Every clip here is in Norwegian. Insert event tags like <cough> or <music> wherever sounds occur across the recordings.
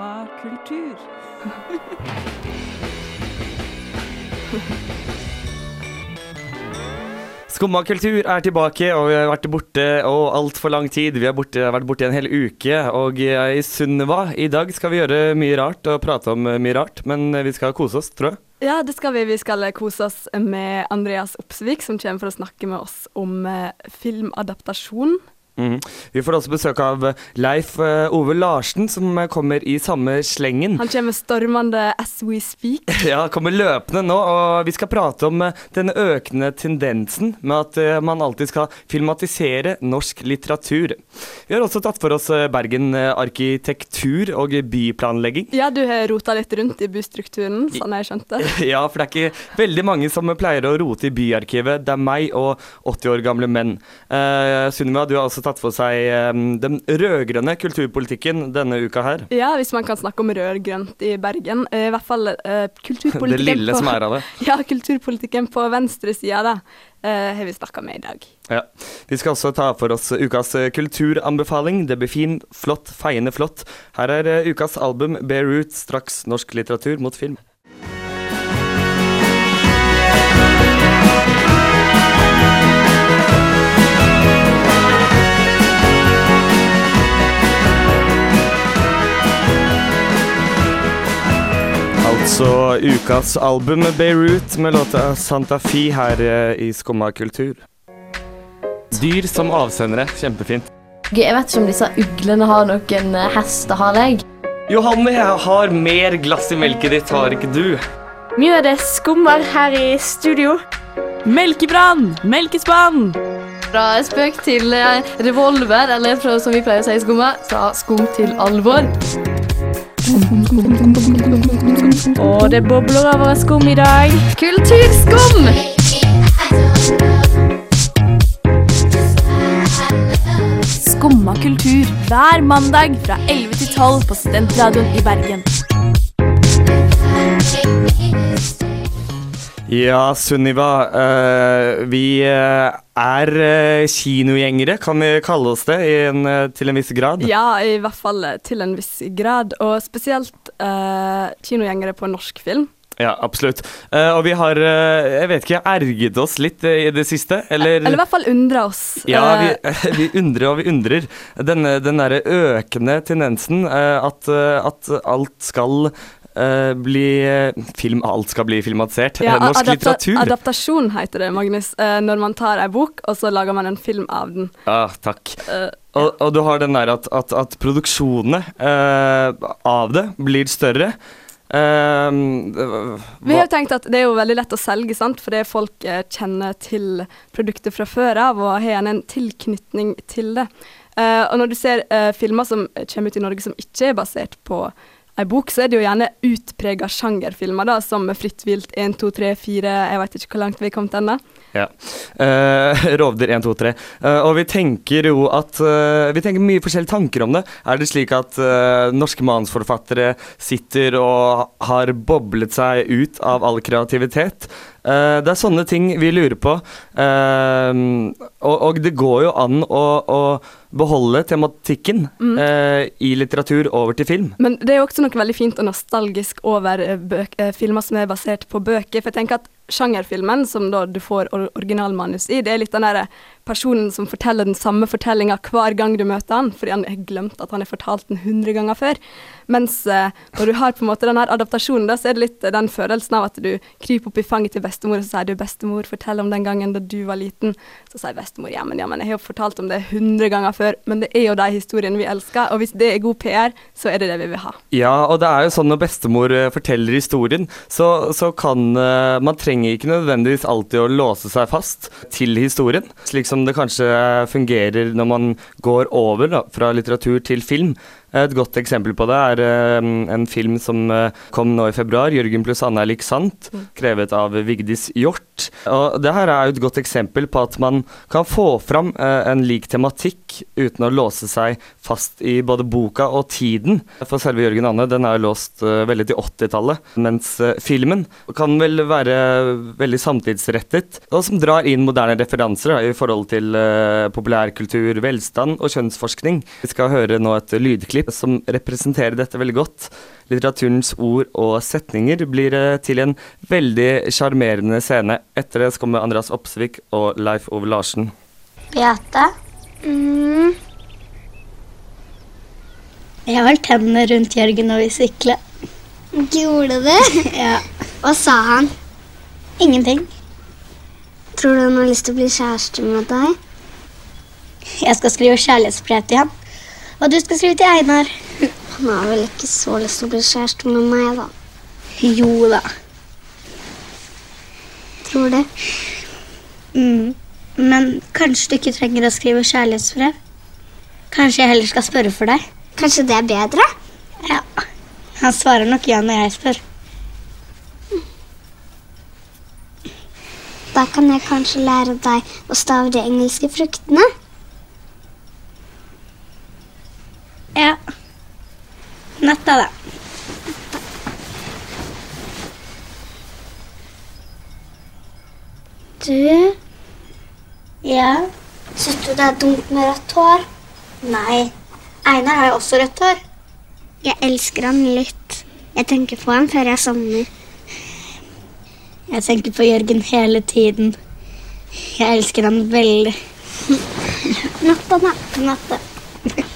Skumma kultur. Skumma kultur er tilbake, og vi har vært borte og altfor lang tid. Vi har borte, vært borte en hel uke. Og jeg i Sunniva, i dag skal vi gjøre mye rart og prate om mye rart. Men vi skal kose oss, tror jeg. Ja, det skal vi. Vi skal kose oss med Andreas Opsvik, som kommer for å snakke med oss om eh, filmadaptasjon. Mm. Vi får også besøk av Leif uh, Ove Larsen, som kommer i samme slengen. Han kommer stormende as we speak. <laughs> ja, kommer løpende nå, og vi skal prate om denne økende tendensen med at man alltid skal filmatisere norsk litteratur. Vi har også tatt for oss Bergen arkitektur og byplanlegging. Ja, du har rota litt rundt i bystrukturen, sånn jeg skjønte. <laughs> ja, for det er ikke veldig mange som pleier å rote i byarkivet. Det er meg og 80 år gamle menn. Uh, Sunniva, du har også tatt tatt for seg um, den rød-grønne kulturpolitikken denne uka her. Ja, hvis man kan snakke om rød-grønt i Bergen. I hvert fall uh, kulturpolitikken <laughs> Det lille på, som er av det. <laughs> Ja, kulturpolitikken på venstresida, da. Uh, har vi snakka med i dag. Ja. Vi skal også ta for oss ukas kulturanbefaling. Det blir fin, flott, feiende flott. Her er ukas album Beirut, straks norsk litteratur mot film. Altså ukas album Beirut med låta Santa Fi her eh, i Skumma kultur. Dyr som avsendere. Kjempefint. Jeg vet ikke om disse uglene har noen eh, hestehalegg. Johanne, jeg har mer glass i melket ditt, har ikke du? Mye av det skummer her i studio. Melkebrann! Melkespann! Fra spøk til eh, revolver, eller fra, som vi pleier å si i Skumma, fra skum til alvor. Og det bobler over skum i dag. Kulturskum! Skumma kultur hver mandag fra 11 til 12 på Studentradioen i Bergen. Ja, Sunniva. Uh, vi uh, er uh, kinogjengere, kan vi kalle oss det, en, til en viss grad? Ja, i hvert fall til en viss grad. Og spesielt kinogjengere på norsk film. Ja, absolutt. Uh, og vi har, uh, jeg vet ikke, erget oss litt uh, i det siste, eller Eller i hvert fall undra oss. Ja, vi, <laughs> vi, undrer og vi undrer. Denne, den derre økende tendensen at, at alt skal Uh, bli film Alt skal bli filmatisert. Ja, Norsk adapta litteratur. Adaptasjon heter det, Magnus. Uh, når man tar ei bok, og så lager man en film av den. Ja, ah, takk. Uh, og, og, du har den der at, at, at produksjonene av det blir større. Uh, vi har jo tenkt at det er jo veldig lett å selge, sant? fordi folk kjenner til produktet fra før av og har en tilknytning til det. Uh, og når du ser uh, filmer som kommer ut i Norge som ikke er basert på ei bok, så er det jo gjerne utprega sjangerfilmer, da, som Fritt vilt 1, 2, 3, 4 Jeg vet ikke hvor langt vi er kommet ennå. Ja. Uh, <laughs> rovdyr 1, 2, 3. Uh, og vi tenker jo at uh, Vi tenker mye forskjellige tanker om det. Er det slik at uh, norske manusforfattere sitter og har boblet seg ut av all kreativitet? det er sånne ting vi lurer på. Og, og, det går jo an å, å beholde tematikken mm. i litteratur over til film. Men det er jo også noe veldig fint og nostalgisk over filmer som er basert på bøker. For jeg tenker at sjangerfilmen, som da du får originalmanus i, det er litt den derre personen som forteller den samme fortellinga hver gang du møter han, fordi han har glemt at han har fortalt den hundre ganger før. Mens eh, når du har på en måte den her adaptasjonen, da, så er det litt den følelsen av at du kryper opp i fanget til bestemor, og så sier du 'bestemor, fortell om den gangen da du var liten'. Så sier bestemor 'ja, men, jeg har jo fortalt om det hundre ganger før', men det er jo de historiene vi elsker, og hvis det er god PR, så er det det vi vil ha. Ja, og det er jo sånn når bestemor eh, forteller historien, så, så kan uh, Man trenger ikke nødvendigvis alltid å låse seg fast til historien, slik som det kanskje fungerer når man går over da, fra litteratur til film. Et godt eksempel på det er uh, en film som uh, kom nå i februar, 'Jørgen pluss Anna er lik sant', mm. krevet av Vigdis Hjort. Og det her er jo et godt eksempel på at man kan få fram uh, en lik tematikk uten å låse seg fast i både boka og tiden. For selve Jørgen Anne den er jo låst veldig til 80-tallet, mens filmen kan vel være veldig samtidsrettet, og som drar inn moderne referanser da, i forhold til populærkultur, velstand og kjønnsforskning. Vi skal høre nå et lydklipp som representerer dette veldig godt. Litteraturens ord og setninger blir eh, til en veldig sjarmerende scene. Etter det så kommer Andreas Opsvik og Leif Ove Larsen. Beate? Mm. Jeg holdt hendene rundt Jørgen når vi sykla. Gjorde du? <laughs> Ja. Hva sa han? Ingenting. Tror du han har lyst til å bli kjæreste med deg? Jeg skal skrive kjærlighetsbrev til han. Og du skal skrive til Einar. Han har vel ikke så lyst til å bli kjæreste med meg, da. Jo da. Tror du? Mm. Men kanskje du ikke trenger å skrive kjærlighetsbrev? Kanskje jeg heller skal spørre for deg? Kanskje det er bedre? Ja. Han svarer nok ja når jeg spør. Da kan jeg kanskje lære deg å stave de engelske fruktene. Ja. Natta, da. Du, Ja. syns du det er dumt med rødt hår? Nei. Einar har jo også rødt hår. Jeg elsker han litt. Jeg tenker på han før jeg sovner. Jeg tenker på Jørgen hele tiden. Jeg elsker han veldig. <laughs> Natta, natta, Natta. <laughs>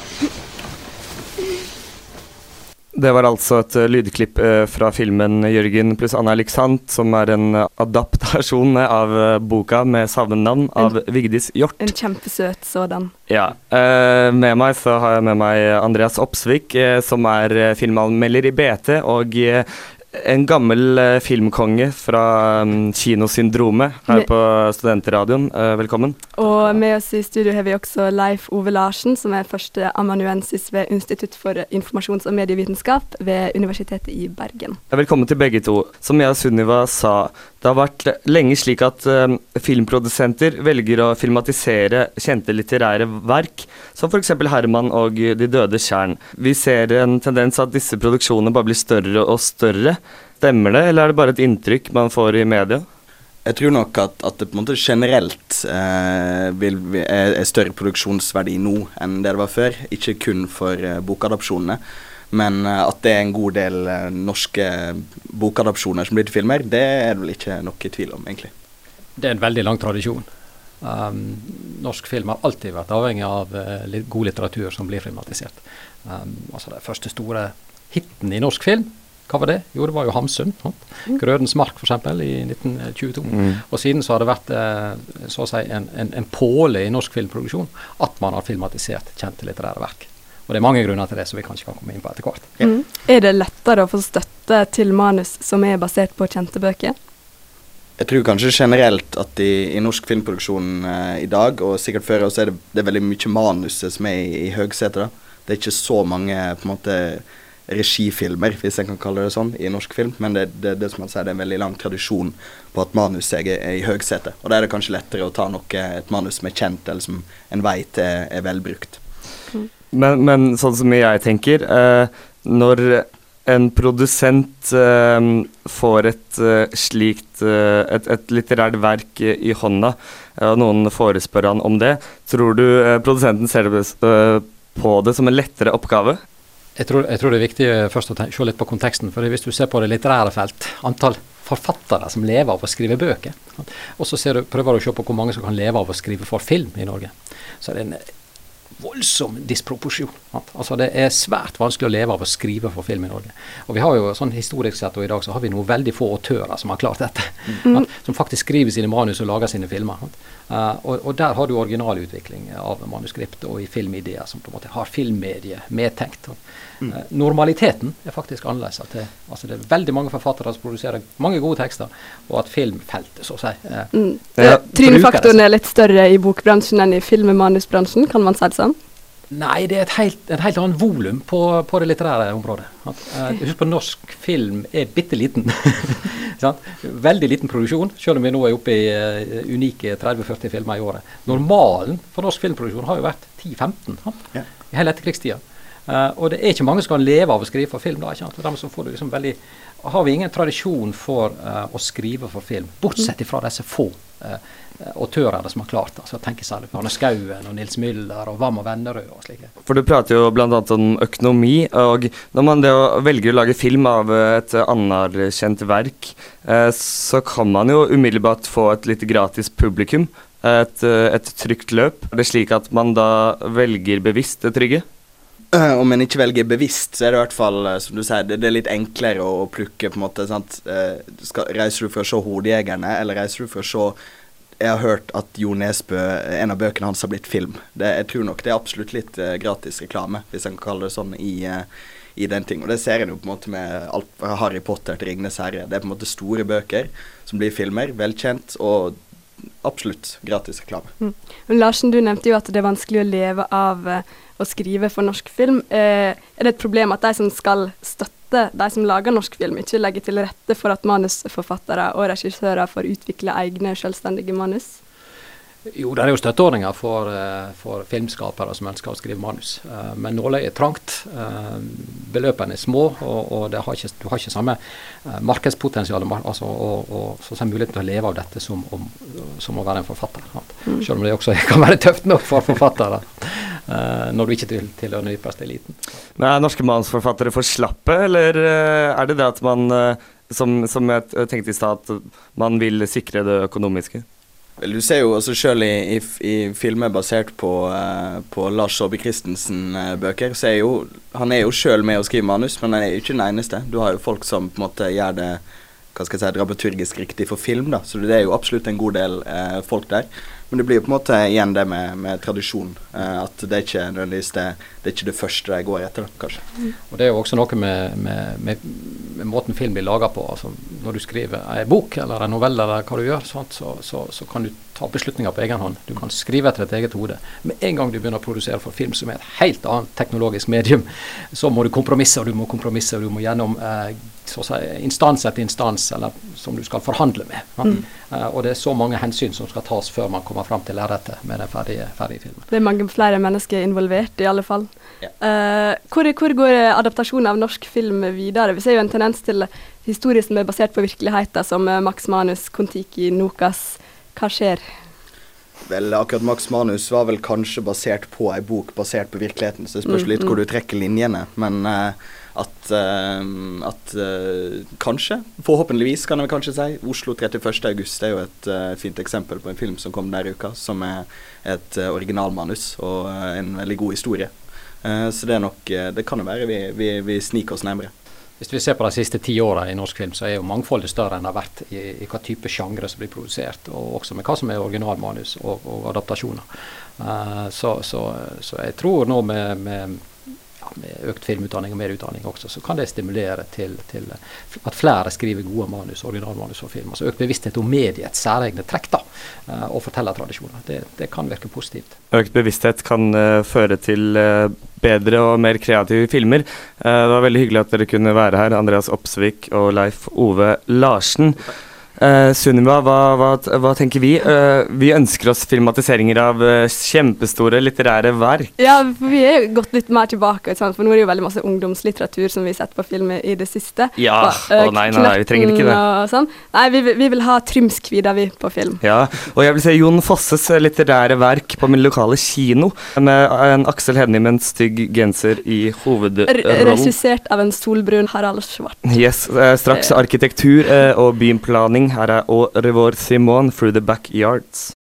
Det var altså et eh, lydklipp eh, fra filmen 'Jørgen pluss Anna-Alexandt, som er en eh, adaptasjon av boka med samme navn av Vigdis Hjort. En kjempesøt sådan. Ja. med meg så har jeg med meg Andreas Opsvik, som er filmanmelder i BT, og en gammel eh, filmkonge fra um, Kinosyndromet her Med- på Studentradioen. Eh, velkommen. Og med oss i studio har vi også Leif Ove Larsen, som er første amanuensis ved Institutt for informasjons- og medievitenskap ved Universitetet i Bergen. Velkommen til begge to. Som jeg og Sunniva sa, det har vært lenge slik at uh, filmprodusenter velger å filmatisere kjente litterære verk, som f.eks. Herman og De døde tjern. Vi ser en tendens at disse produksjonene bare blir større og større. Stemmer det, eller er det bare et inntrykk man får i media? Jeg tror nok at, at det på en måte generelt eh, vil, er større produksjonsverdi nå enn det det var før. Ikke kun for eh, bokadopsjonene, men eh, at det er en god del eh, norske bokadopsjoner som blir til filmer, det er det vel ikke noe tvil om, egentlig. Det er en veldig lang tradisjon. Um, norsk film har alltid vært avhengig av uh, litt god litteratur som blir filmatisert. Um, altså Den første store hiten i norsk film, hva var det? Jo, det var jo Hamsun. Mm. 'Grødens mark' f.eks. i 1922. Og siden så har det vært uh, så å si en, en, en påle i norsk filmproduksjon at man har filmatisert kjente litterære verk. Og det er mange grunner til det, som vi kanskje kan komme inn på etter hvert. Mm. Er det lettere å få støtte til manus som er basert på kjente bøker? Jeg tror kanskje generelt at i, i norsk filmproduksjon eh, i dag, og sikkert før, også, er det, det er veldig mye manuset som er i, i høgsetet. da. Det er ikke så mange på en måte regifilmer, hvis jeg kan kalle det sånn, i norsk film. Men det, det, det som man sier, det er en veldig lang tradisjon på at manuset er, er i høgsetet. Og da er det kanskje lettere å ta noe, et manus som er kjent, eller som en vet er, er velbrukt. Men, men sånn som jeg tenker, eh, når en produsent eh, får et eh, slikt eh, et, et litterært verk i, hånda, eh, og noen forespør han om det, tror du produsenten ser det, på det som en lettere oppgave? Jeg tror, jeg tror det er viktig først å se litt på konteksten. for Hvis du ser på det litterære felt, antall forfattere som lever av å skrive bøker, og så prøver du å se på hvor mange som kan leve av å skrive for film i Norge, så er det en voldsom disproporsjon. Altså Det er svært vanskelig å leve av å skrive for film i Norge. Og vi har jo sånn Historisk sett og i dag så har vi noen veldig få autører som har klart dette. sant, Som faktisk skriver sine manus og lager sine filmer. Eh, og, og der har du originalutvikling av manuskript og i filmideer som på en måte har filmmediet medtenkt. Sant. Eh, normaliteten er faktisk annerledes. At det, altså det er veldig mange forfattere som produserer mange gode tekster, og at filmfeltet, så å si eh, Mm. Ja, Trynefaktoren er litt større i bokbransjen enn i film- og manusbransjen, kan man si det sånn? Nei, det er et helt, et helt annet volum på, på det litterære området. At, eh, husk på norsk film er bitte liten. <laughs> Veldig liten produksjon, selv om vi nå er oppe i uh, unike 30-40 filmer i året. Normalen for norsk filmproduksjon har jo vært 10-15? Ja. i hele etterkrigstida. Uh, og det er ikke mange som kan leve av å skrive for film. da, ikke sant? Dermed så får du liksom veldig, har vi ingen tradisjon for uh, å skrive for film, bortsett fra disse få uh, autørene som har klart altså tenke særlig på Arne Skouen og Nils Müller og Wam og Vennerød og slike. For du prater jo bl.a. om økonomi, og når man velger å lage film av et anerkjent verk, så kan man jo umiddelbart få et litt gratis publikum. Et, et trygt løp. Er det slik at man da velger bevisst det trygge? Uh, om en ikke velger bevisst, så er det i hvert fall, uh, som du sier, det, det, er litt enklere å, å plukke, på en måte. sant? Uh, skal, reiser du for å se 'Hodejegerne', eller reiser du for å se Jeg har hørt at Jo Nesbø, en av bøkene hans har blitt film. Det, jeg tror nok det er absolutt litt gratis reklame, hvis en kan kalle det sånn, i, i den ting. Og det ser en jo på en måte med alt fra Harry Potter til 'Ringenes herre'. Det er på en måte store bøker som blir filmer, velkjent, og absolutt gratis reklame. Mm. Larsen, du nevnte jo at det er vanskelig å leve av å skrive for norsk film. Eh, er det et problem at de som skal støtte de som lager norsk film, ikke legger til rette for at manusforfattere og regissører får utvikle egne selvstendige manus? Jo, det er jo støtteordninger for, eh, for, filmskapere som ønsker å skrive manus. Eh, men nåløyet er trangt. Eh, beløpene er små, og, og har ikke, du har ikke samme markedspotensial altså, og, og, sånn mulighet til å leve av dette som, om, som å være en forfatter. Mm. Selv om det også <laughs> kan være tøft nok for forfattere når du ikke til, tilhører den ypperste eliten. Men Er norske manusforfattere for slappe, eller er det det at man, som, som jeg tenkte i stad, at man vil sikre det økonomiske? Du ser jo også sjøl i, i, i, filmer basert på, uh, på Lars Saabye Christensen-bøker, uh, så er jo han er jo sjøl med å skrive manus, men han er jo ikke den eneste. Du har jo folk som på en måte gjør det hva skal jeg si, dramaturgisk riktig for film, da. Så det er jo absolutt en god del uh, folk der. Men det blir jo på en måte igjen det med, med tradisjon. Uh, at det er ikke nødvendigvis det, det, er ikke det første de går etter, kanskje. Mm. Og Det er jo også noe med, med, med, med måten film blir laga på. Altså, når du skriver en bok eller en novelle eller hva du gjør, så, så, så, kan du ta beslutninger på egen hånd. Du kan skrive etter et eget hode. Med en gang du begynner å produsere for film, som er et helt annet teknologisk medium, så må du kompromisse og du må kompromisse og du må gjennom eh, si, instans etter instans eller som du skal forhandle med. Mm. Uh, og det er så mange hensyn som skal tas før man kommer fram til lerretet med den ferdige, ferdige, filmen. Det er mange flere mennesker involvert, i alle fall. Ja. Uh, hvor, hvor, går adaptasjonen av norsk film videre? Vi ser jo en tendens til historier som er basert på virkeligheten, som eh, Max Manus, Kon-Tiki, Nokas. Hva skjer? Vel, akkurat Max Manus var vel kanskje basert på ei bok basert på virkeligheten, så det spørs mm, litt mm, hvor du trekker linjene. Men uh, at, uh, at uh, kanskje, forhåpentligvis kan jeg kanskje si, Oslo 31. august er jo et uh, fint eksempel på en film som kom denne uka, som er et originalmanus og en veldig god historie. så det er nok Det kan jo være vi, vi, vi, sniker oss nærmere. Hvis vi ser på de siste ti åra i norsk film, så er jo mangfoldet større enn det har vært i, i hva type sjangre som blir produsert, og også med hva som er originalmanus og, og adaptasjoner. så, så, så, jeg tror nå med, med med økt filmutdanning og mer utdanning også, så kan det stimulere til, til at flere skriver gode manus, originalmanus for film. Altså økt bevissthet om mediets særegne trekk da, eh, og fortellertradisjoner. Det, det, kan virke positivt. Økt bevissthet kan uh, føre til uh, bedre og mer kreative filmer. Det var veldig hyggelig at dere kunne være her, Andreas Opsvik og Leif Ove Larsen. Uh, Sunniva, hva, hva, hva, tenker vi? Uh, vi ønsker oss filmatiseringer av uh, kjempestore litterære verk. Ja, for vi er gått litt mer tilbake, for nå er det jo veldig masse ungdomslitteratur som vi har sett på film i det siste. Ja, og, nei, nei, nei, vi trenger ikke det. Sånn. Nei, vi, vi, vil ha Trymskvida, vi, på film. Ja, og jeg vil se Jon Fosses litterære verk på min lokale kino, med en Aksel Hennie med en stygg genser i hovedrollen. Regissert av en solbrun Harald Svart. Yes, straks arkitektur og byplaning her er Au revoir Simone through the backyards.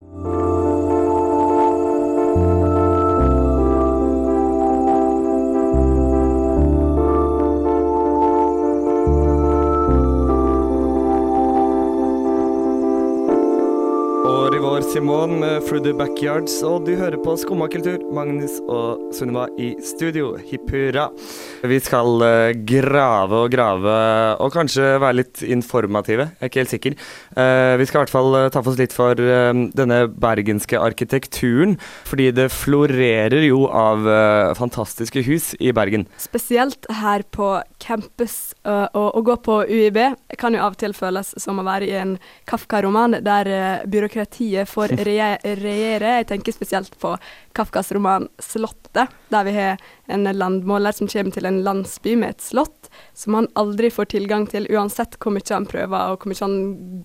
Simone med Through the Backyards, og du hører på Skumma kultur. Magnus og Sunniva i studio. Hipp hurra. Vi skal uh, grave og grave, og kanskje være litt informative. Jeg er ikke helt sikker. Uh, vi skal i hvert fall uh, ta for oss litt for denne bergenske arkitekturen. Fordi det florerer jo av fantastiske hus i Bergen. Spesielt her på campus. å gå på UiB kan jo av og til føles som å være i en Kafka-roman, der byråkratiet får får regjere. Jeg tenker spesielt på Kafkas roman 'Slottet', der vi har en landmåler som kommer til en landsby med et slott som han aldri får tilgang til, uansett hvor mye han prøver, og hvor mye han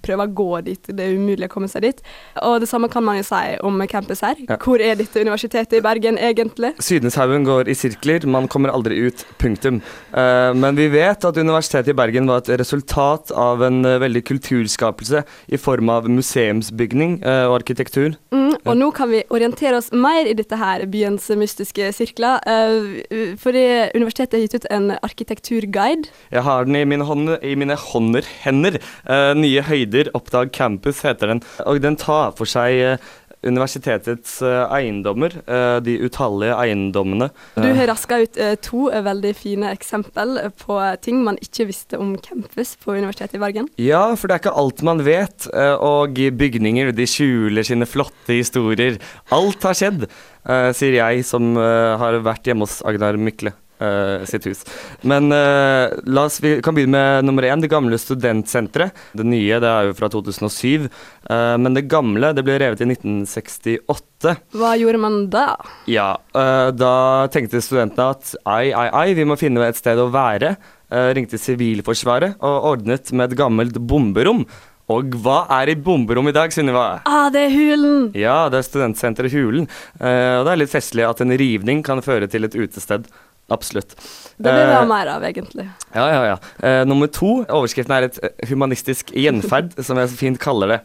prøver å gå dit. Det er umulig å komme seg dit. Og det samme kan man jo si om campus her. Ja. Hvor er dette universitetet i Bergen egentlig? Sydenshaugen går i sirkler, man kommer aldri ut. Punktum. Uh, men vi vet at Universitetet i Bergen var et resultat av en uh, veldig kulturskapelse i form av museumsbygning uh, og arkitektur. Mm, og nå kan vi orientere oss mer i dette her, byens mystiske sirkler. eh, fordi universitetet har gitt ut en arkitekturguide. Jeg har den i mine, hånd, i mine hånder, hender. Eh, Nye høyder, oppdag campus heter den. Og den tar for seg eh, universitetets eh, eiendommer, eh, de utallige eiendommene. Du har raska ut eh, to eh, veldig fine eksempel på ting man ikke visste om campus på Universitetet i Bergen. Ja, for det er ikke alt man vet, eh, og bygninger de skjuler sine flotte historier. Alt har skjedd, eh, sier jeg som eh, har vært hjemme hos Agnar Mykle. Eh, sitt hus. Men uh, la oss, vi kan begynne med nummer én, det gamle studentsenteret. Det nye det er jo fra 2007, uh, men det gamle det ble revet i 1968. Hva gjorde man da? Ja, da tenkte studentene at ai, ai, ai, vi må finne et sted å være. Uh, ringte Sivilforsvaret og ordnet med et gammelt bomberom. Og hva er i bomberom i dag, Sunniva? Ah, det er Hulen! Ja, det er studentsenteret Hulen. Eh, og det er litt festlig at en rivning kan føre til et utested. Absolutt. Det vil vi ha Eh, mer av, egentlig. ja, ja, ja. Eh, nummer to, overskriften er et eh, humanistisk gjenferd, som jeg så fint kaller det.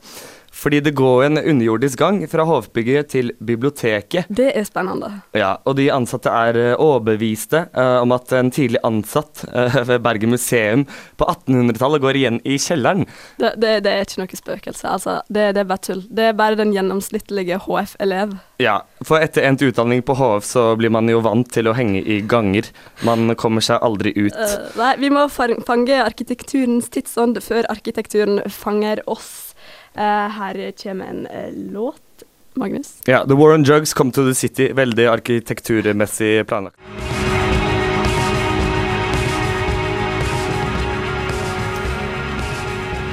Fordi det går en underjordisk gang fra hovedbygget til biblioteket. Det er spennende. Ja, og de ansatte er eh, overbeviste uh, om at en tidlig ansatt uh, <laughs> ved Bergen museum på 1800-tallet går igjen i kjelleren. Det, det, det er ikke noe spøkelse. Altså, det, det er bare tull. Det er bare den gjennomsnittlige HF-elev. Ja, for etter endt utdanning på HF så blir man jo vant til å henge i ganger. Man kommer seg aldri ut. Uh, nei, vi må fange arkitekturens tidsånd før arkitekturen fanger oss. Eh, her kommer en eh, låt. Magnus? Ja, The War on Drugs Come to the City. Veldig arkitekturmessig planlagt.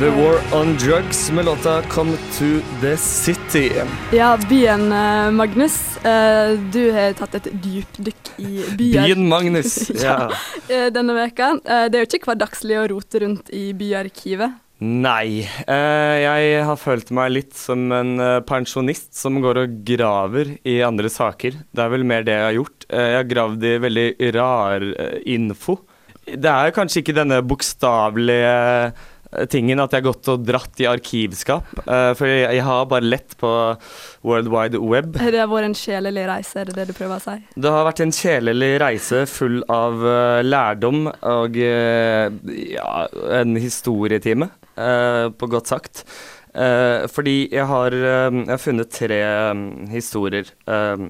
The War on Drugs med låta Come to the City. Ja, byen eh, Magnus. Eh, du har tatt et dypdykk i byer. Byen Magnus. <laughs> Ja. ja. denne veka. Eh, det er jo ikke hverdagslig å rote rundt i byarkivet. Nei. Eh, jeg har følt meg litt som en eh, pensjonist som går og graver i andre saker. Det er vel mer det jeg har gjort. Eh, jeg har gravd i veldig rar info. Det er kanskje ikke denne bokstavelige tingen at jeg har gått og dratt i arkivskap. for jeg, har bare lett på World Wide Web. Det Har vært en kjelelig reise, er det det du prøver å si? Det har vært en kjelelig reise full av lærdom og ja, en historietime, på godt sagt. Eh, fordi jeg har, eh, jeg har funnet tre eh, historier. eh,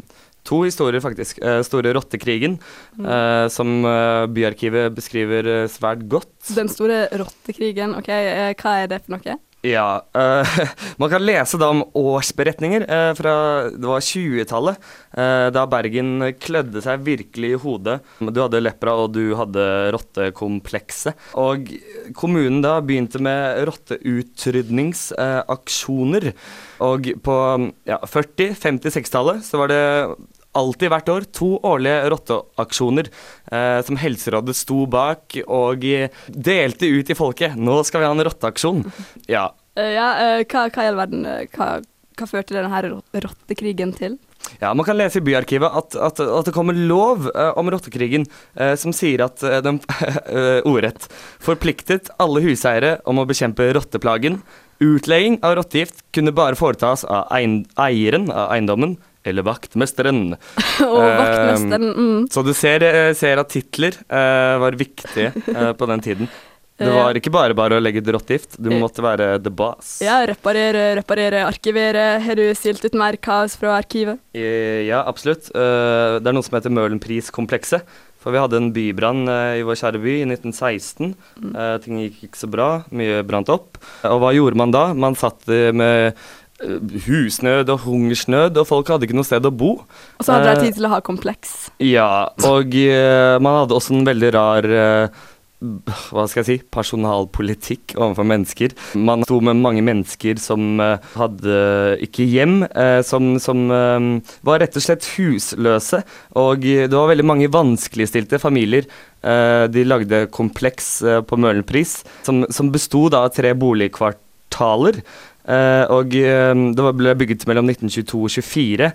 to historier, faktisk. Eh, Store rottekrigen, eh, som eh, Byarkivet beskriver eh, svært godt. Den store rottekrigen, ok, eh, hva er det for noe? Ja, Uh, <laughs> man kan lese da om årsberetninger uh, fra det var 20-tallet, uh, da Bergen klødde seg virkelig i hodet. Du hadde lepra, og du hadde rottekomplekset. Og kommunen da begynte med rotteutrydningsaksjoner. og på ja, 40-, 50-, 60-tallet så var det alltid hvert år to årlige rotteaksjoner eh, som Helserådet sto bak og eh, delte ut i folket. Nå skal vi ha en rotteaksjon. <laughs> Ja, Uh, ja, uh, hva, hva i all verden, hva, hva førte denne rottekrigen til? Ja, Man kan lese i Byarkivet at, at, at det kommer lov uh, om rottekrigen uh, som sier at uh, den <laughs> ordrett forpliktet alle huseiere om å bekjempe rotteplagen. Utlegging av rottegift kunne bare foretas av eieren av eiendommen eller vaktmesteren. <laughs> Og vaktmesteren, mm. Så du ser, eh, ser at titler uh, var viktige uh, på den tiden. <laughs> Det var ikke bare bare å legge ut rottegift, du måtte være the boss. Ja, reparere, reparere, arkivere. Har du stilt ut mer kaos fra arkivet? Eh, Ja, absolutt. Uh, Det er noe som heter Møhlenpriskomplekset. For vi hadde en bybrann eh, i vår kjære by i 1916. Eh, ting gikk ikke så bra. Mye brant opp. Og hva gjorde man da? Man satt eh, med eh, husnød og hungersnød, og folk hadde ikke noe sted å bo. Og så hadde Eh, de tid til å ha kompleks. Ja, og eh, man hadde også en veldig rar eh, hva skal jeg si, personalpolitikk overfor mennesker. Man sto med mange mennesker som eh, hadde ikke hjem, eh, som, som eh, var rett og slett husløse. Og det var veldig mange vanskeligstilte familier. De lagde kompleks på Møhlenpris som, som besto av tre boligkvartaler. Uh, og uh, det ble bygget mellom 1922 og 1924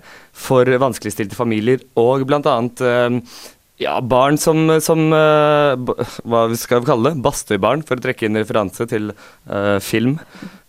for vanskeligstilte familier, og bl.a. Uh, ja, barn som, som Hva skal vi kalle det? Bastøybarn, for å trekke inn referanse til film.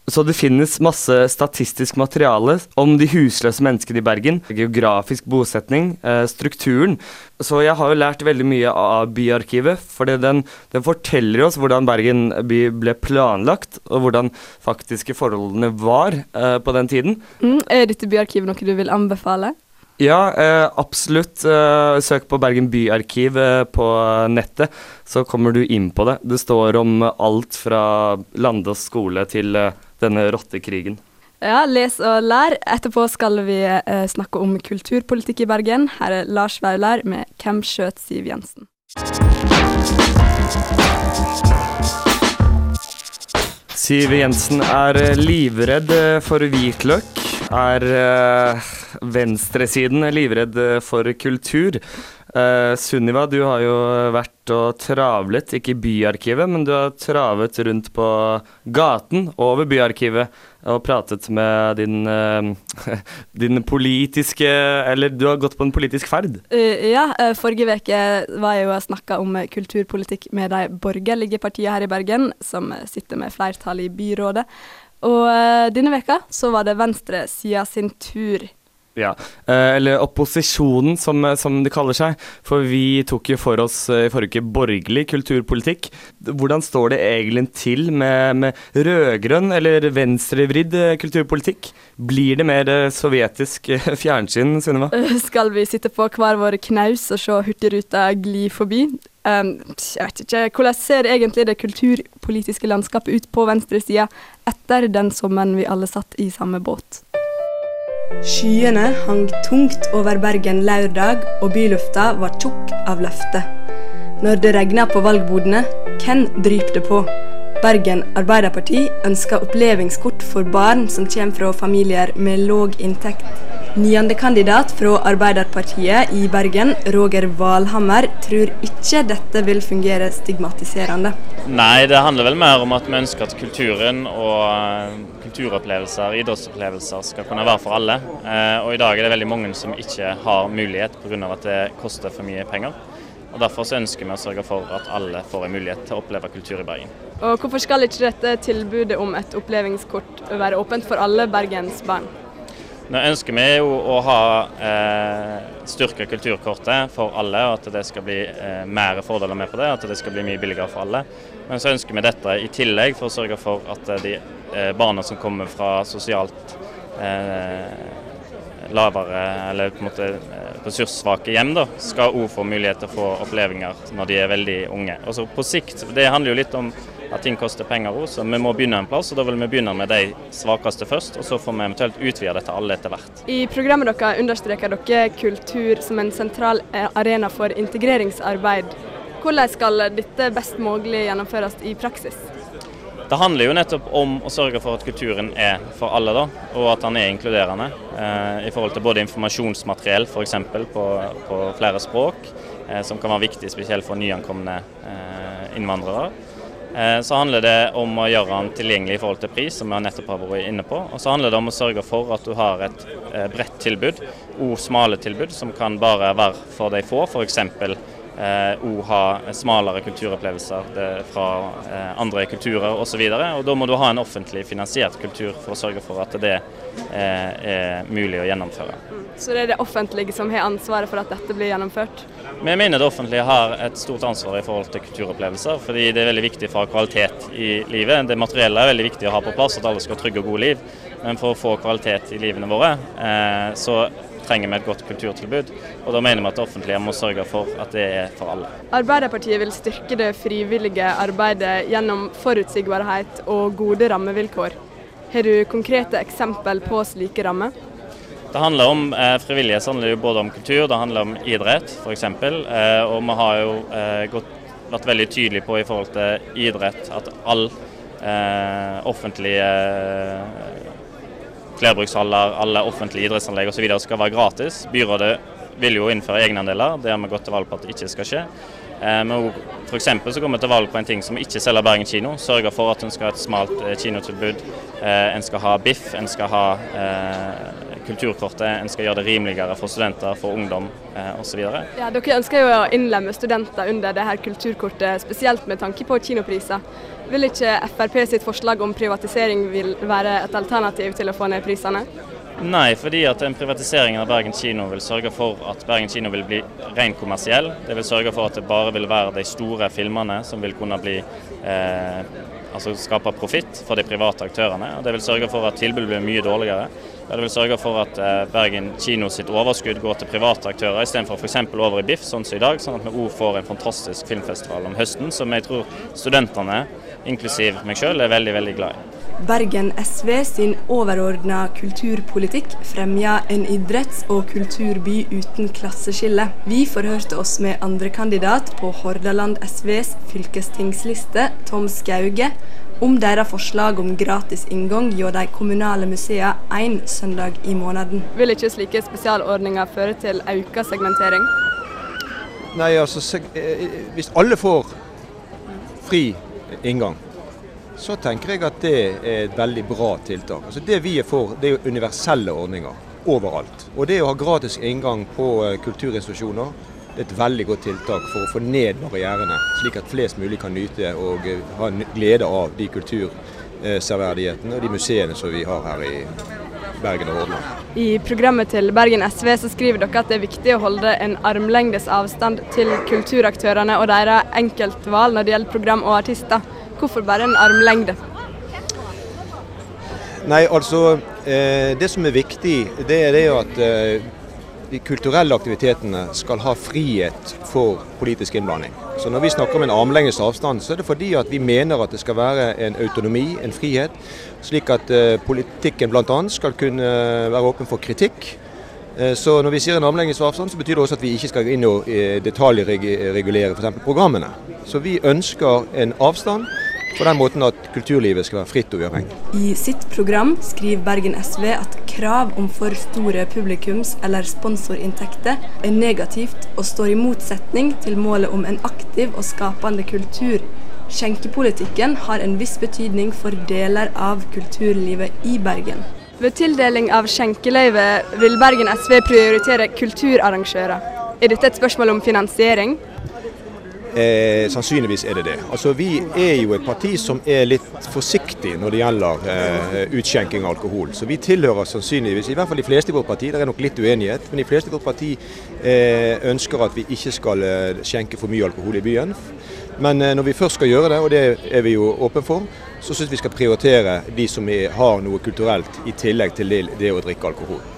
Så det finnes masse statistisk materiale om de husløse menneskene i Bergen. Geografisk bosetning, eh, strukturen. Så jeg har jo lært veldig mye av Byarkivet. For den, den, forteller oss hvordan Bergen by ble planlagt, og hvordan faktiske forholdene var eh, på den tiden. Mm, er dette byarkivet noe du vil anbefale? Ja, eh, absolutt. Eh, søk på Bergen byarkiv eh, på nettet, så kommer du inn på det. Det står om alt fra Landås skole til eh, denne rottekrigen. Ja, les og lær. Etterpå skal vi eh, snakke om kulturpolitikk i Bergen. Her er Lars Vaular med 'Hvem skjøt Siv Jensen'? Siv Jensen er eh, livredd eh, for hvitløk. Er eh, venstresiden livredd eh, for kultur? Uh, Sunniva, du har jo vært og travlet, ikke i byarkivet, men du har travet rundt på gaten over byarkivet og pratet med din, uh, <laughs> din politiske Eller du har gått på en politisk ferd? Uh, ja, forrige uke var jeg jo og snakka om kulturpolitikk med de borgerlige partiene her i Bergen, som sitter med flertall i byrådet. Og denne veka så var det venstresida sin tur ja, eh, eller opposisjonen, som, eh, som, det kaller seg. For vi tok jo for oss eh, i forrige uke borgerlig kulturpolitikk. Hvordan står det egentlig til med, med rød-grønn eller venstrevridd kulturpolitikk? Blir det mer sovjetisk <laughs> fjernsyn, Sunniva? <laughs> Skal vi sitte på hver vår knaus og se Hurtigruta gli forbi? Um, jeg vet ikke, Hvordan ser egentlig det kulturpolitiske landskapet ut på venstresida etter den sommeren vi alle satt i samme båt? Skyene hang tungt over Bergen lørdag, og bylufta var tjukk av løfter. Når det regna på valgbodene, hvem dryp det på? Bergen Arbeiderparti ønsker opplevingskort for barn som kommer fra familier med låg inntekt. Niendekandidat fra Arbeiderpartiet i Bergen, Roger Valhammer, tror ikke dette vil fungere stigmatiserende. Nei, det handler vel mer om at vi ønsker at kulturen og eh, kulturopplevelser, idrettsopplevelser, skal kunne være for alle. Eh, og i dag er det veldig mange som ikke har mulighet pga. at det koster for mye penger. Og Derfor så ønsker vi å sørge for at alle får en mulighet til å oppleve kultur i Bergen. Og Hvorfor skal ikke dette tilbudet om et opplevingskort være åpent for alle Bergens barn? Nå ønsker vi jo å ha eh, styrke kulturkortet for alle, og at det skal bli eh, mer fordeler med på det. At det skal bli mye billigere for alle. Men så ønsker vi dette i tillegg for å sørge for at de eh, barna som kommer fra sosialt eh, lavere eller på en måte eh, ressurssvake hjem, da, skal òg få mulighet til å få opplevelser når de er veldig unge. Altså på sikt, Det handler jo litt om at ting koster penger òg, så vi må begynne en plass. og Da vil vi begynne med de svakeste først, og så får vi eventuelt utvide dette alle etter hvert. I programmet deres understreker dere kultur som en sentral eh, arena for integreringsarbeid. Hvordan skal dette best mulig gjennomføres i praksis? Det handler jo nettopp om å sørge for at kulturen er for alle, da, og at den er inkluderende. Eh, I forhold til både informasjonsmateriell f.eks. På, på flere språk, eh, som kan være viktig spesielt for nyankomne eh, innvandrere. Eh, så handler det om å gjøre den tilgjengelig i forhold til pris, som vi nettopp har vært inne på. Og så handler det om å sørge for at du har et eh, bredt tilbud, og smale tilbud, som kan bare være for de få. F.eks. òg eh, ha smalere kulturopplevelser fra andre kulturer osv. Da må du ha en offentlig finansiert kultur for å sørge for at det er mulig å gjennomføre. Så det er det offentlige som har ansvaret for at dette blir gjennomført? Vi mener det offentlige har et stort ansvar i forhold til kulturopplevelser, fordi det er veldig viktig for kvalitet i livet. Det materielle er veldig viktig å ha på plass, at alle skal ha trygge og gode liv. Men for å få kvalitet i livene våre, eh, så trenger vi et godt kulturtilbud. Og da mener vi at det offentlige må sørge for at det er for alle. Arbeiderpartiet vil styrke det frivillige arbeidet gjennom forutsigbarhet og gode rammevilkår. Har du konkrete eksempel på slike rammer? Det handler om eh, Frivillighet handler jo både om kultur, det handler om idrett f.eks. Eh, og vi har jo eh, gått vært veldig tydelige på i forhold til idrett at all eh, offentlige flerbrukshaller, alle offentlige idrettsanlegg osv. skal være gratis. Byrådet vil jo innføre egenandeler, det har vi gått til valg på at det ikke skal skje. Eh, men for så går vi til valg på en ting som ikke selger Bergen kino. Sørger for at en skal ha et smalt eh, kinotilbud. Eh, en skal ha biff, en skal ha kulturkortet, en skal gjøre det rimeligere for studenter, for ungdom osv. Ja, dere ønsker jo å innlemme studenter under det her kulturkortet, spesielt med tanke på kinopriser. Vil ikke Frp sitt forslag om privatisering vil være et alternativ til å få ned prisene? Nei, fordi at en privatisering av Bergen kino vil sørge for at Bergen kino vil bli ren kommersiell. Det vil sørge for at det bare vil være de store filmene som vil kunne bli eh, altså skape profitt for de private aktørene. og Det vil sørge for at tilbudet blir mye dårligere. Ja, det vil sørge for at eh, Bergen kino sitt overskudd går til private aktører istedenfor f.eks. over i BIFF, sånn som i dag. Sånn at vi òg får en fantastisk filmfestival om høsten, som jeg tror studentene, inklusiv meg sjøl, er veldig, veldig glad i. Bergen SV sin overordna kulturpolitikk fremmer en idretts- og kulturby uten klasseskille. Vi forhørte oss med andrekandidat på Hordaland SVs fylkestingsliste, Tom Skauge, om deres forslag om gratis inngang hjå de kommunale museene én søndag i måneden. Vil ikke slike spesialordninger føre til økt segmentering? Nei, altså eh, Hvis alle får fri inngang, så tenker jeg at det er et veldig bra tiltak. Altså Det vi er for, det er universelle ordninger overalt. Og det å ha gratis inngang på eh, kulturinstitusjoner det er et veldig godt tiltak for å få ned barrierene, slik at flest mulig kan nyte og eh, ha glede av de kulturserverdighetene og de museene som vi har her i Bergen og Hordaland. I programmet til Bergen SV så skriver dere at det er viktig å holde en armlengdes avstand til kulturaktørene og deres enkeltvalg når det gjelder program og artister. Hvorfor bare en armlengde? Nei, altså eh, Det som er viktig, det er det at eh, de kulturelle aktivitetene skal ha frihet for politisk innblanding. Så Når vi snakker om en armlengdes avstand, så er det fordi at vi mener at det skal være en autonomi, en frihet, slik at uh, politikken bl.a. skal kunne være åpen for kritikk. Uh, så når vi sier en armlengdes avstand, så betyr det også at vi ikke skal inn og detaljregulere f.eks. programmene. Så vi ønsker en avstand på den måten at kulturlivet skal være fritt og uavhengig. I sitt program skriver Bergen SV at krav om for store publikums- eller sponsorinntekter er negativt og står i motsetning til målet om en aktiv og skapende kultur. Skjenkepolitikken har en viss betydning for deler av kulturlivet i Bergen. Ved tildeling av skjenkeløyve vil Bergen SV prioritere kulturarrangører. Er dette et spørsmål om finansiering? Eh, sannsynligvis er det det. Altså, Vi er jo et parti som er litt forsiktig når det gjelder eh, utskjenking av alkohol. Så vi tilhører sannsynligvis, i hvert fall de fleste i vårt parti, det er nok litt uenighet, men de fleste i vårt parti eh, ønsker at vi ikke skal eh, skjenke for mye alkohol i byen. Men eh, når vi først skal gjøre det, og det er vi jo åpne for, så syns vi skal prioritere de som har noe kulturelt i tillegg til det å drikke alkohol.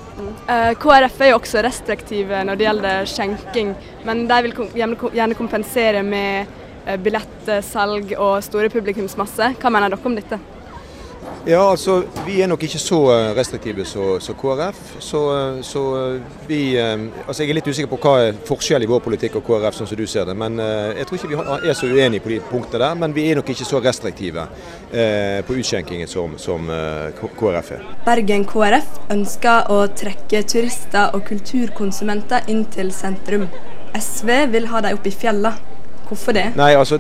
Eh, KrF er jo også restriktive når det gjelder skjenking, men de vil gjerne kompensere med eh, billettsalg og store publikumsmasse. Hva mener dere om dette? Ja, altså Vi er nok ikke så eh, restriktive som så KrF. Så, eh, så, eh, vi altså Jeg er litt usikker på hva er forskjell i vår politikk og KrF, sånn som du ser det. Men Jeg tror ikke vi er så uenige på de punktene der, men vi er nok ikke så restriktive eh, på utskjenkingen som, som KrF er. Bergen KrF ønsker å trekke turister og kulturkonsumenter inn til sentrum. SV vil ha dem opp i fjellene. Hvorfor det? Nei, altså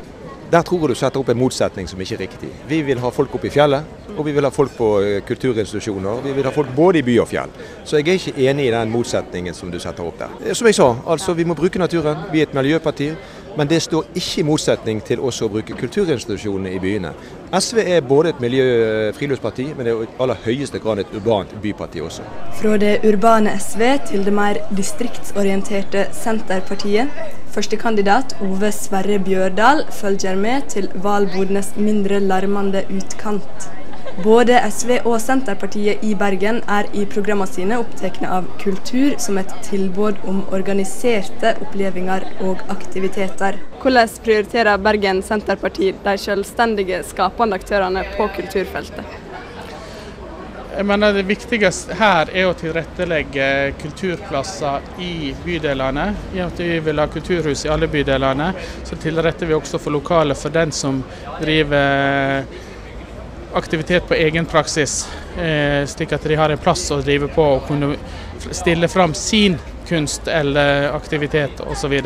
der tror jeg du setter opp en motsetning som ikke er riktig. Vi vil ha folk oppe i fjellet, og vi vil ha folk på eh, kulturinstitusjoner. Vi vil ha folk både i by og fjell. Så jeg er ikke enig i den motsetningen som du setter opp der. Eh, som jeg sa, altså vi må bruke naturen. Vi er et miljøparti. Men det står ikke i motsetning til også å bruke kulturinstitusjonene i byene. SV er både et miljø-friluftsparti, men det er i aller høyeste grad et urbant byparti også. Fra det urbane SV til det mer distriktsorienterte Senterpartiet. Førstekandidat Ove Sverre Bjørdal følger med til valgbodenes mindre larmende utkant. Både SV og Senterpartiet i Bergen er i programmene sine opptatt av kultur som et tilbud om organiserte opplevelser og aktiviteter. Hvordan prioriterer Bergen Senterparti de selvstendige skapende aktørene på kulturfeltet? Jeg mener Det viktigste her er å tilrettelegge kulturplasser i bydelene. I at vi vil ha kulturhus i alle bydelene, så tilretter vi også for lokaler for den som driver aktivitet på egen praksis. Eh, slik at de har en plass å drive på og kunne stille fram sin kunst eller aktivitet osv.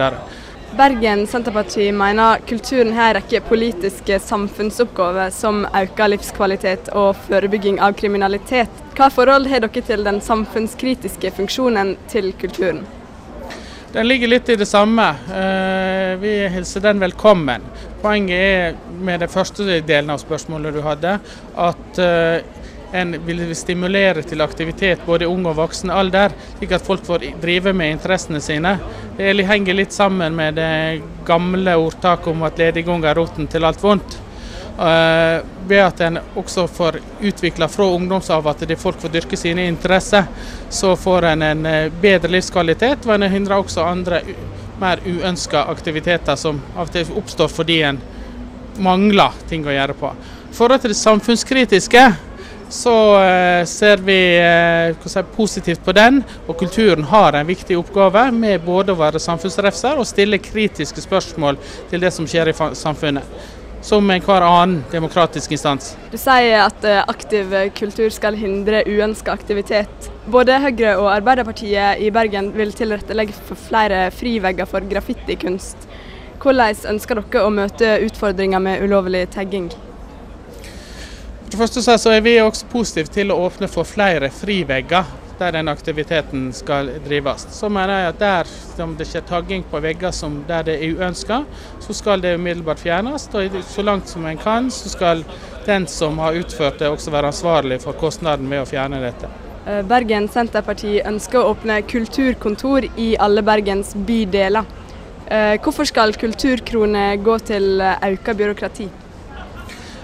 Bergen Senterparti mener kulturen har en rekke politiske samfunnsoppgaver som øker livskvalitet og forebygging av kriminalitet. Hva forhold har dere til den samfunnskritiske funksjonen til kulturen? Den ligger litt i det samme. Eh, vi hilser den velkommen. Poenget er med den første delen av spørsmålet du hadde, at eh, en vil stimulere til aktivitet både i ung og voksen alder, slik at folk får drive med interessene sine. Det henger litt sammen med det gamle ordtaket om at lediggang er roten til alt vondt. Uh, ved at en også får utvikla fra ungdomsav at det folk får dyrke sine interesser, så får en en uh, bedre livskvalitet, og en hindrer også andre mer uønska aktiviteter som av og til oppstår fordi en mangler ting å gjøre på. I forhold til det samfunnskritiske, så uh, ser vi si, positivt på den. Og kulturen har en viktig oppgave med både å være samfunnsrefser og stille kritiske spørsmål til det som skjer i samfunnet som enhver annen demokratisk instans. Du sier at aktiv kultur skal hindre uønska aktivitet. Både Høyre og Arbeiderpartiet i Bergen vil tilrettelegge for flere frivegger for graffitikunst. Hvordan ønsker dere å møte utfordringer med ulovlig tagging? For det første så er vi også positive til å åpne for flere frivegger der den aktiviteten skal drives. Så mener jeg at der som det skjer tagging på vegger der det er uønska, så skal det umiddelbart fjernes. Og så langt som en kan, så skal den som har utført det også være ansvarlig for kostnaden med å fjerne dette. Bergen Senterparti ønsker å åpne kulturkontor i alle Bergens bydeler. Hvorfor skal kulturkroner gå til økt byråkrati?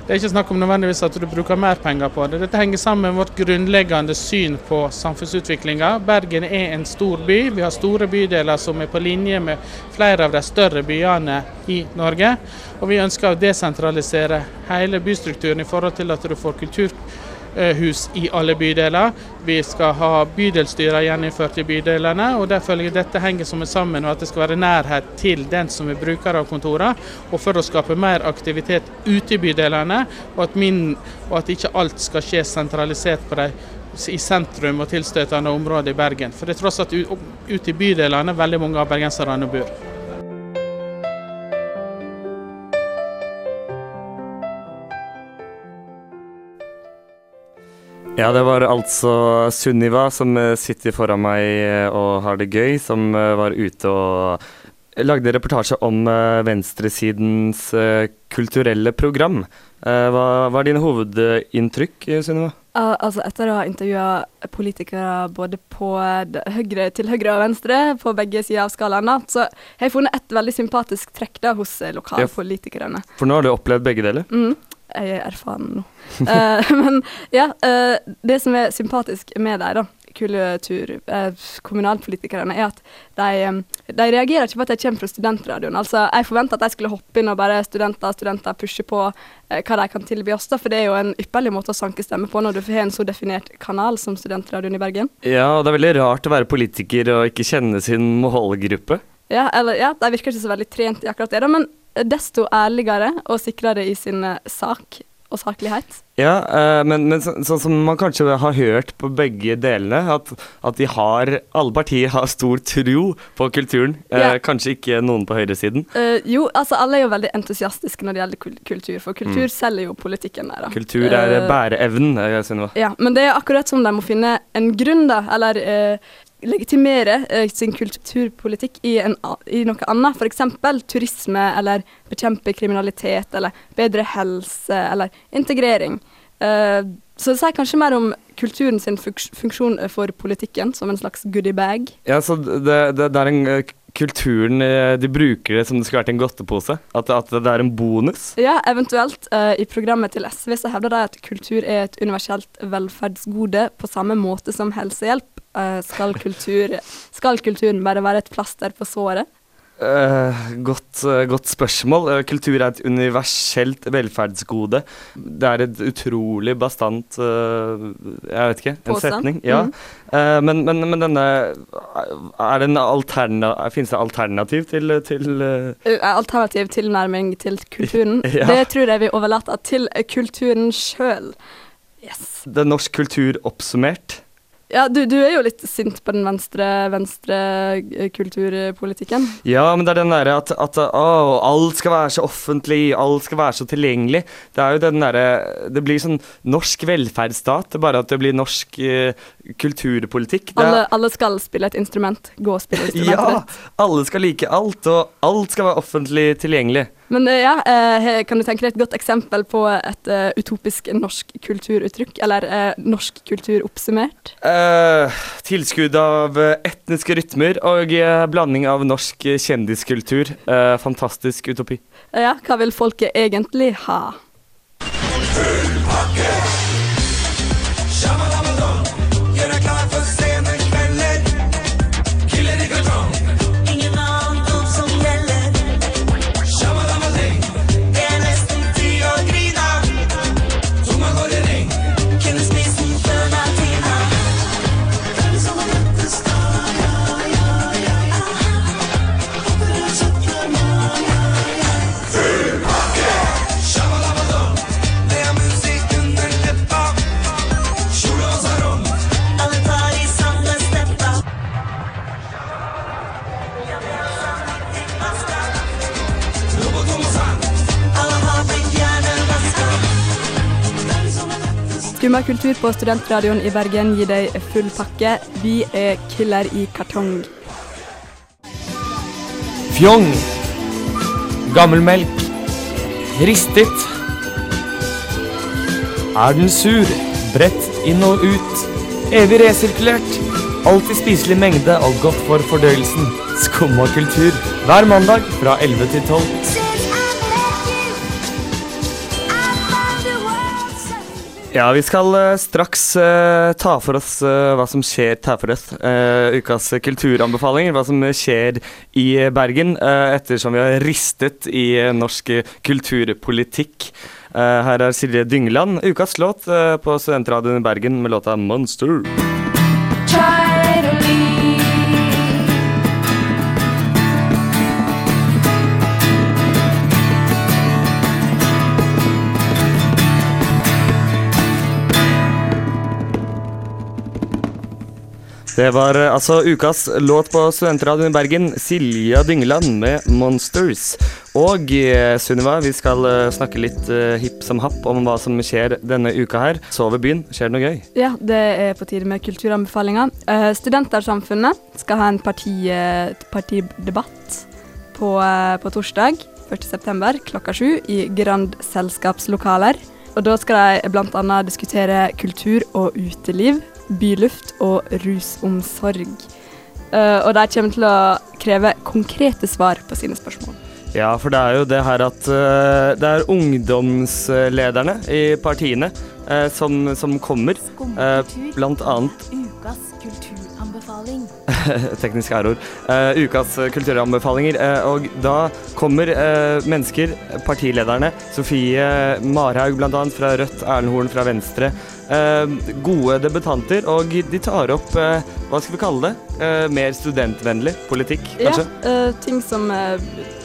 Det er ikke snakk om nødvendigvis at du bruker mer penger på det. Dette henger sammen med vårt grunnleggende syn på samfunnsutviklinga. Bergen er en stor by. Vi har store bydeler som er på linje med flere av de større byene i Norge. Og vi ønsker å desentralisere hele bystrukturen i forhold til at du får kulturhus i alle bydeler. Vi skal ha bydelsstyrer gjeninnført i bydelene, og der følger dette henger som sammen, og at det skal være nærhet til den som er bruker av kontorene. Og for å skape mer aktivitet ute i bydelene, og at, min, og at ikke alt skal skje sentralisert på de i sentrum og tilstøtende områder i Bergen. For det er tross alt ute i bydelene veldig mange av bergenserne bor. Ja, det var altså Sunniva som sitter foran meg og har det gøy, som var ute og lagde reportasje om venstresidens kulturelle program. Hva var dine hovedinntrykk, Sunniva? Altså Etter å ha intervjua politikere både på høyre, til høyre og venstre, på begge sider av skalaen, så har jeg funnet et veldig sympatisk trekk da hos lokalpolitikerne. Ja, for nå har du opplevd begge deler? Mm, jeg er erfaren nå. uh, <laughs> men ja, uh, det som er sympatisk med dem, da, kultur, kommunalpolitikerne, er at de, de, reagerer ikke på at de kommer fra studentradioen. Altså, Jeg forventa at de skulle hoppe inn og bare studenter studenter pushe på hva de kan tilby oss, da, for det er jo en ypperlig måte å sanke stemme på når du har en så definert kanal som Studentradioen i Bergen. Ja, og det er veldig rart å være politiker og ikke kjenne sin målgruppe. Ja, eller, ja, de virker ikke så veldig trent i akkurat det, da, men desto ærligere og sikrere i sin sak og saklighet. Ja, uh, men, men sånn så, som man kanskje har hørt på begge delene, at, at de har Alle partier har stor tro på kulturen. Uh, ja. Kanskje ikke noen på høyresiden. Uh, jo, altså alle er jo veldig entusiastiske når det gjelder kultur, for kultur mm. selger jo politikken der. Da. Kultur er bæreevnen, Sunniva. Ja, men det er akkurat som de må finne en grunn, da, eller legitimere eh, sin kulturpolitikk i, en, i noe annet, f.eks. turisme, eller bekjempe kriminalitet, eller bedre helse, eller integrering. Eh, så det sier kanskje mer om kulturen sin funksjon for politikken, som en slags goodiebag. Ja, så det, det, det er en eh, kulturen eh, De bruker det som det skulle vært en godtepose? At, at det er en bonus? Ja, eventuelt. Uh, I programmet til SV så hevder de at kultur er et universelt velferdsgode på samme måte som helsehjelp. Uh, skal, kultur, skal, kulturen bare være et plaster på såret? Uh, godt, uh, godt spørsmål. Uh, kultur er et universelt velferdsgode. Det er et utrolig bastant eh, Jeg vet ikke, en Påstand. setning. Ja. Mm. Eh, men, men, men denne Er det en alterna, Finnes det alternativ til, til eh, Eh, Alternativ tilnærming til kulturen. <laughs> Ja. Det tror jeg vi overlater til kulturen sjøl. Det er norsk kultur oppsummert? Ja, du, du er jo litt sint på den venstre, venstre eh, kulturpolitikken. Ja, men det er den derre at, at å, alt skal være så offentlig, alt skal være så tilgjengelig. Det er jo den derre Det blir sånn norsk velferdsstat, bare at det blir norsk uh, kulturpolitikk. Er- Alle, alle skal spille et instrument. Gå og spille instrumentet Ja! ditt. Alle skal like alt, og alt skal være offentlig tilgjengelig. Men eh, ja, eh, kan du tenke deg et godt eksempel på et eh, utopisk norsk kulturuttrykk? Eller norsk kultur oppsummert? Eh, tilskudd av etniske rytmer og blanding av norsk kjendiskultur. Eh, fantastisk utopi. Ja, hva vil folket egentlig ha? Skumma kultur på Studentradioen i Bergen gir deg full pakke. Vi er Killer i kartong. Fjong. Gammelmelk. Ristet. Er den sur? Bredt inn og ut. Evig resirkulert. Alltid spiselig mengde og godt for fordøyelsen. Skummakultur. Hver mandag fra 11 til 12. Ja, vi skal uh, straks uh, ta for oss uh, hva som skjer Ta for oss ukas kulturanbefalinger. Hva som skjer i Bergen ettersom vi har ristet i norsk kulturpolitikk. Her er Silje Dyngeland, ukas låt på Studentradioen i Bergen med låta 'Monster'. Det var eh, altså ukas låt på Studentradioen i Bergen, Silja Dyngeland med 'Monsters'. Og eh, Sunniva, vi skal eh, snakke litt hipp som happ om hva som skjer denne uka her. Sove byen, skjer det noe gøy? Ja, det er på tide med kulturanbefalinger. Uh, Studentersamfunnet skal ha en parti, partidebatt på, uh, på torsdag 1.9. klokka sju i Grand selskapslokaler. Og da skal de bl.a. diskutere kultur og uteliv, byluft og rusomsorg. Uh, og de kommer til å kreve konkrete svar på sine spørsmål. Ja, for det er jo det her at uh, det er ungdomslederne i partiene uh, som, som kommer. Uh, blant annet Ukas kulturanbefaling. <laughs> Teknisk. Eh, ukas kulturanbefalinger. og da kommer eh, mennesker, partilederne, Sofie Marhaug bl.a. fra Rødt, Erlend Horn fra Venstre. Eh, gode debutanter, og de tar opp eh, hva skal vi kalle det? Eh, mer studentvennlig politikk, kanskje? Ja, eh, ting, som,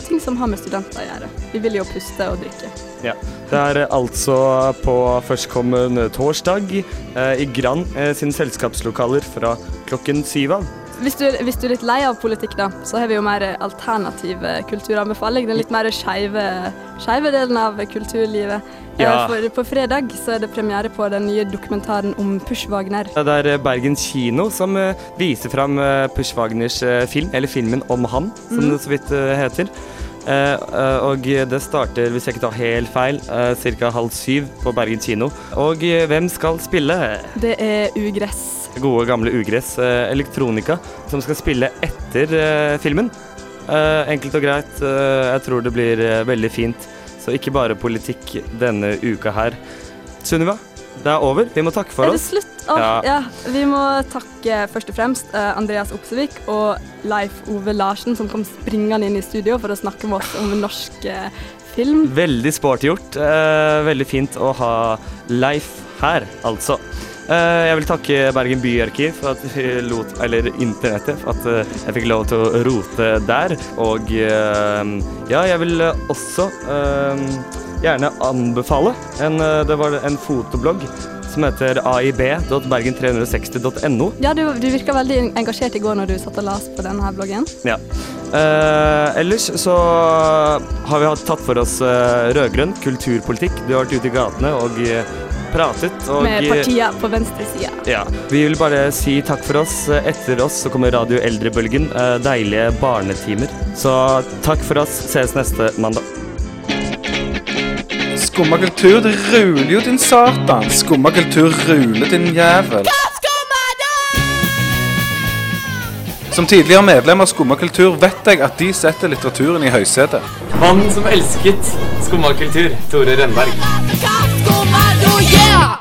ting som har med studenter å gjøre. Vi vil jo puste og drikke. Ja. Det er altså på førstkommende torsdag i Grand eh, sine selskapslokaler fra klokken syv av. Hvis du, hvis du er litt lei av politikk, da, så har vi jo mer alternativ kulturanbefaling. Den litt mer skeive delen av kulturlivet. Eh, Ja. For på fredag så er det premiere på den nye dokumentaren om Push Wagner. Det er eh, Bergen kino som eh, viser fram Push Wagners film, eller filmen om han, som mm. det så vidt heter. Og det starter, hvis jeg ikke tar helt feil, uh, ca. halv syv på Bergen kino. Og hvem skal spille? Det er ugress. Gode, gamle Ugress Elektronika, som skal spille etter filmen. Enkelt og greit. jeg tror det blir veldig fint. Så ikke bare politikk denne uka her. Sunniva, Det er over. Vi må takke for oss. er det slutt? Oh, Ja. ja. Vi må takke først og fremst eh, Andreas Opsevik og Leif Ove Larsen, som kom springende inn i studio for å snakke med oss om norsk eh, film. Veldig sporty gjort. Eh, veldig fint å ha Leif her, altså. Eh, jeg vil takke Bergen byarkiv for at vi lot, eller internettet, for at eh, jeg fikk lov til å rote der. Og eh, ja, jeg vil eh, også eh, gjerne anbefale en, eh, det var en fotoblogg som heter aib.bergen360.no. Ja, du, du virka veldig engasjert i går når du satt og las på denne her bloggen. Ja. Eh, ellers så har vi tatt for oss uh, rød-grønn kulturpolitikk. Du har vært ute i gatene og eh, pratet. Og, med partier på venstresida. Ja. Vi vil bare si takk for oss. Etter oss så kommer Radio Eldrebølgen. eh, deilige barnetimer. Så takk for oss. Ses neste mandag. Skumma kultur, det ruler jo, din satan. Skumma kultur ruler, din jævel. Som tidligere medlem av Skumma kultur vet jeg at de setter litteraturen i høysetet. Mannen som elsket skumma kultur, Tore Rønberg. Skumma, yeah!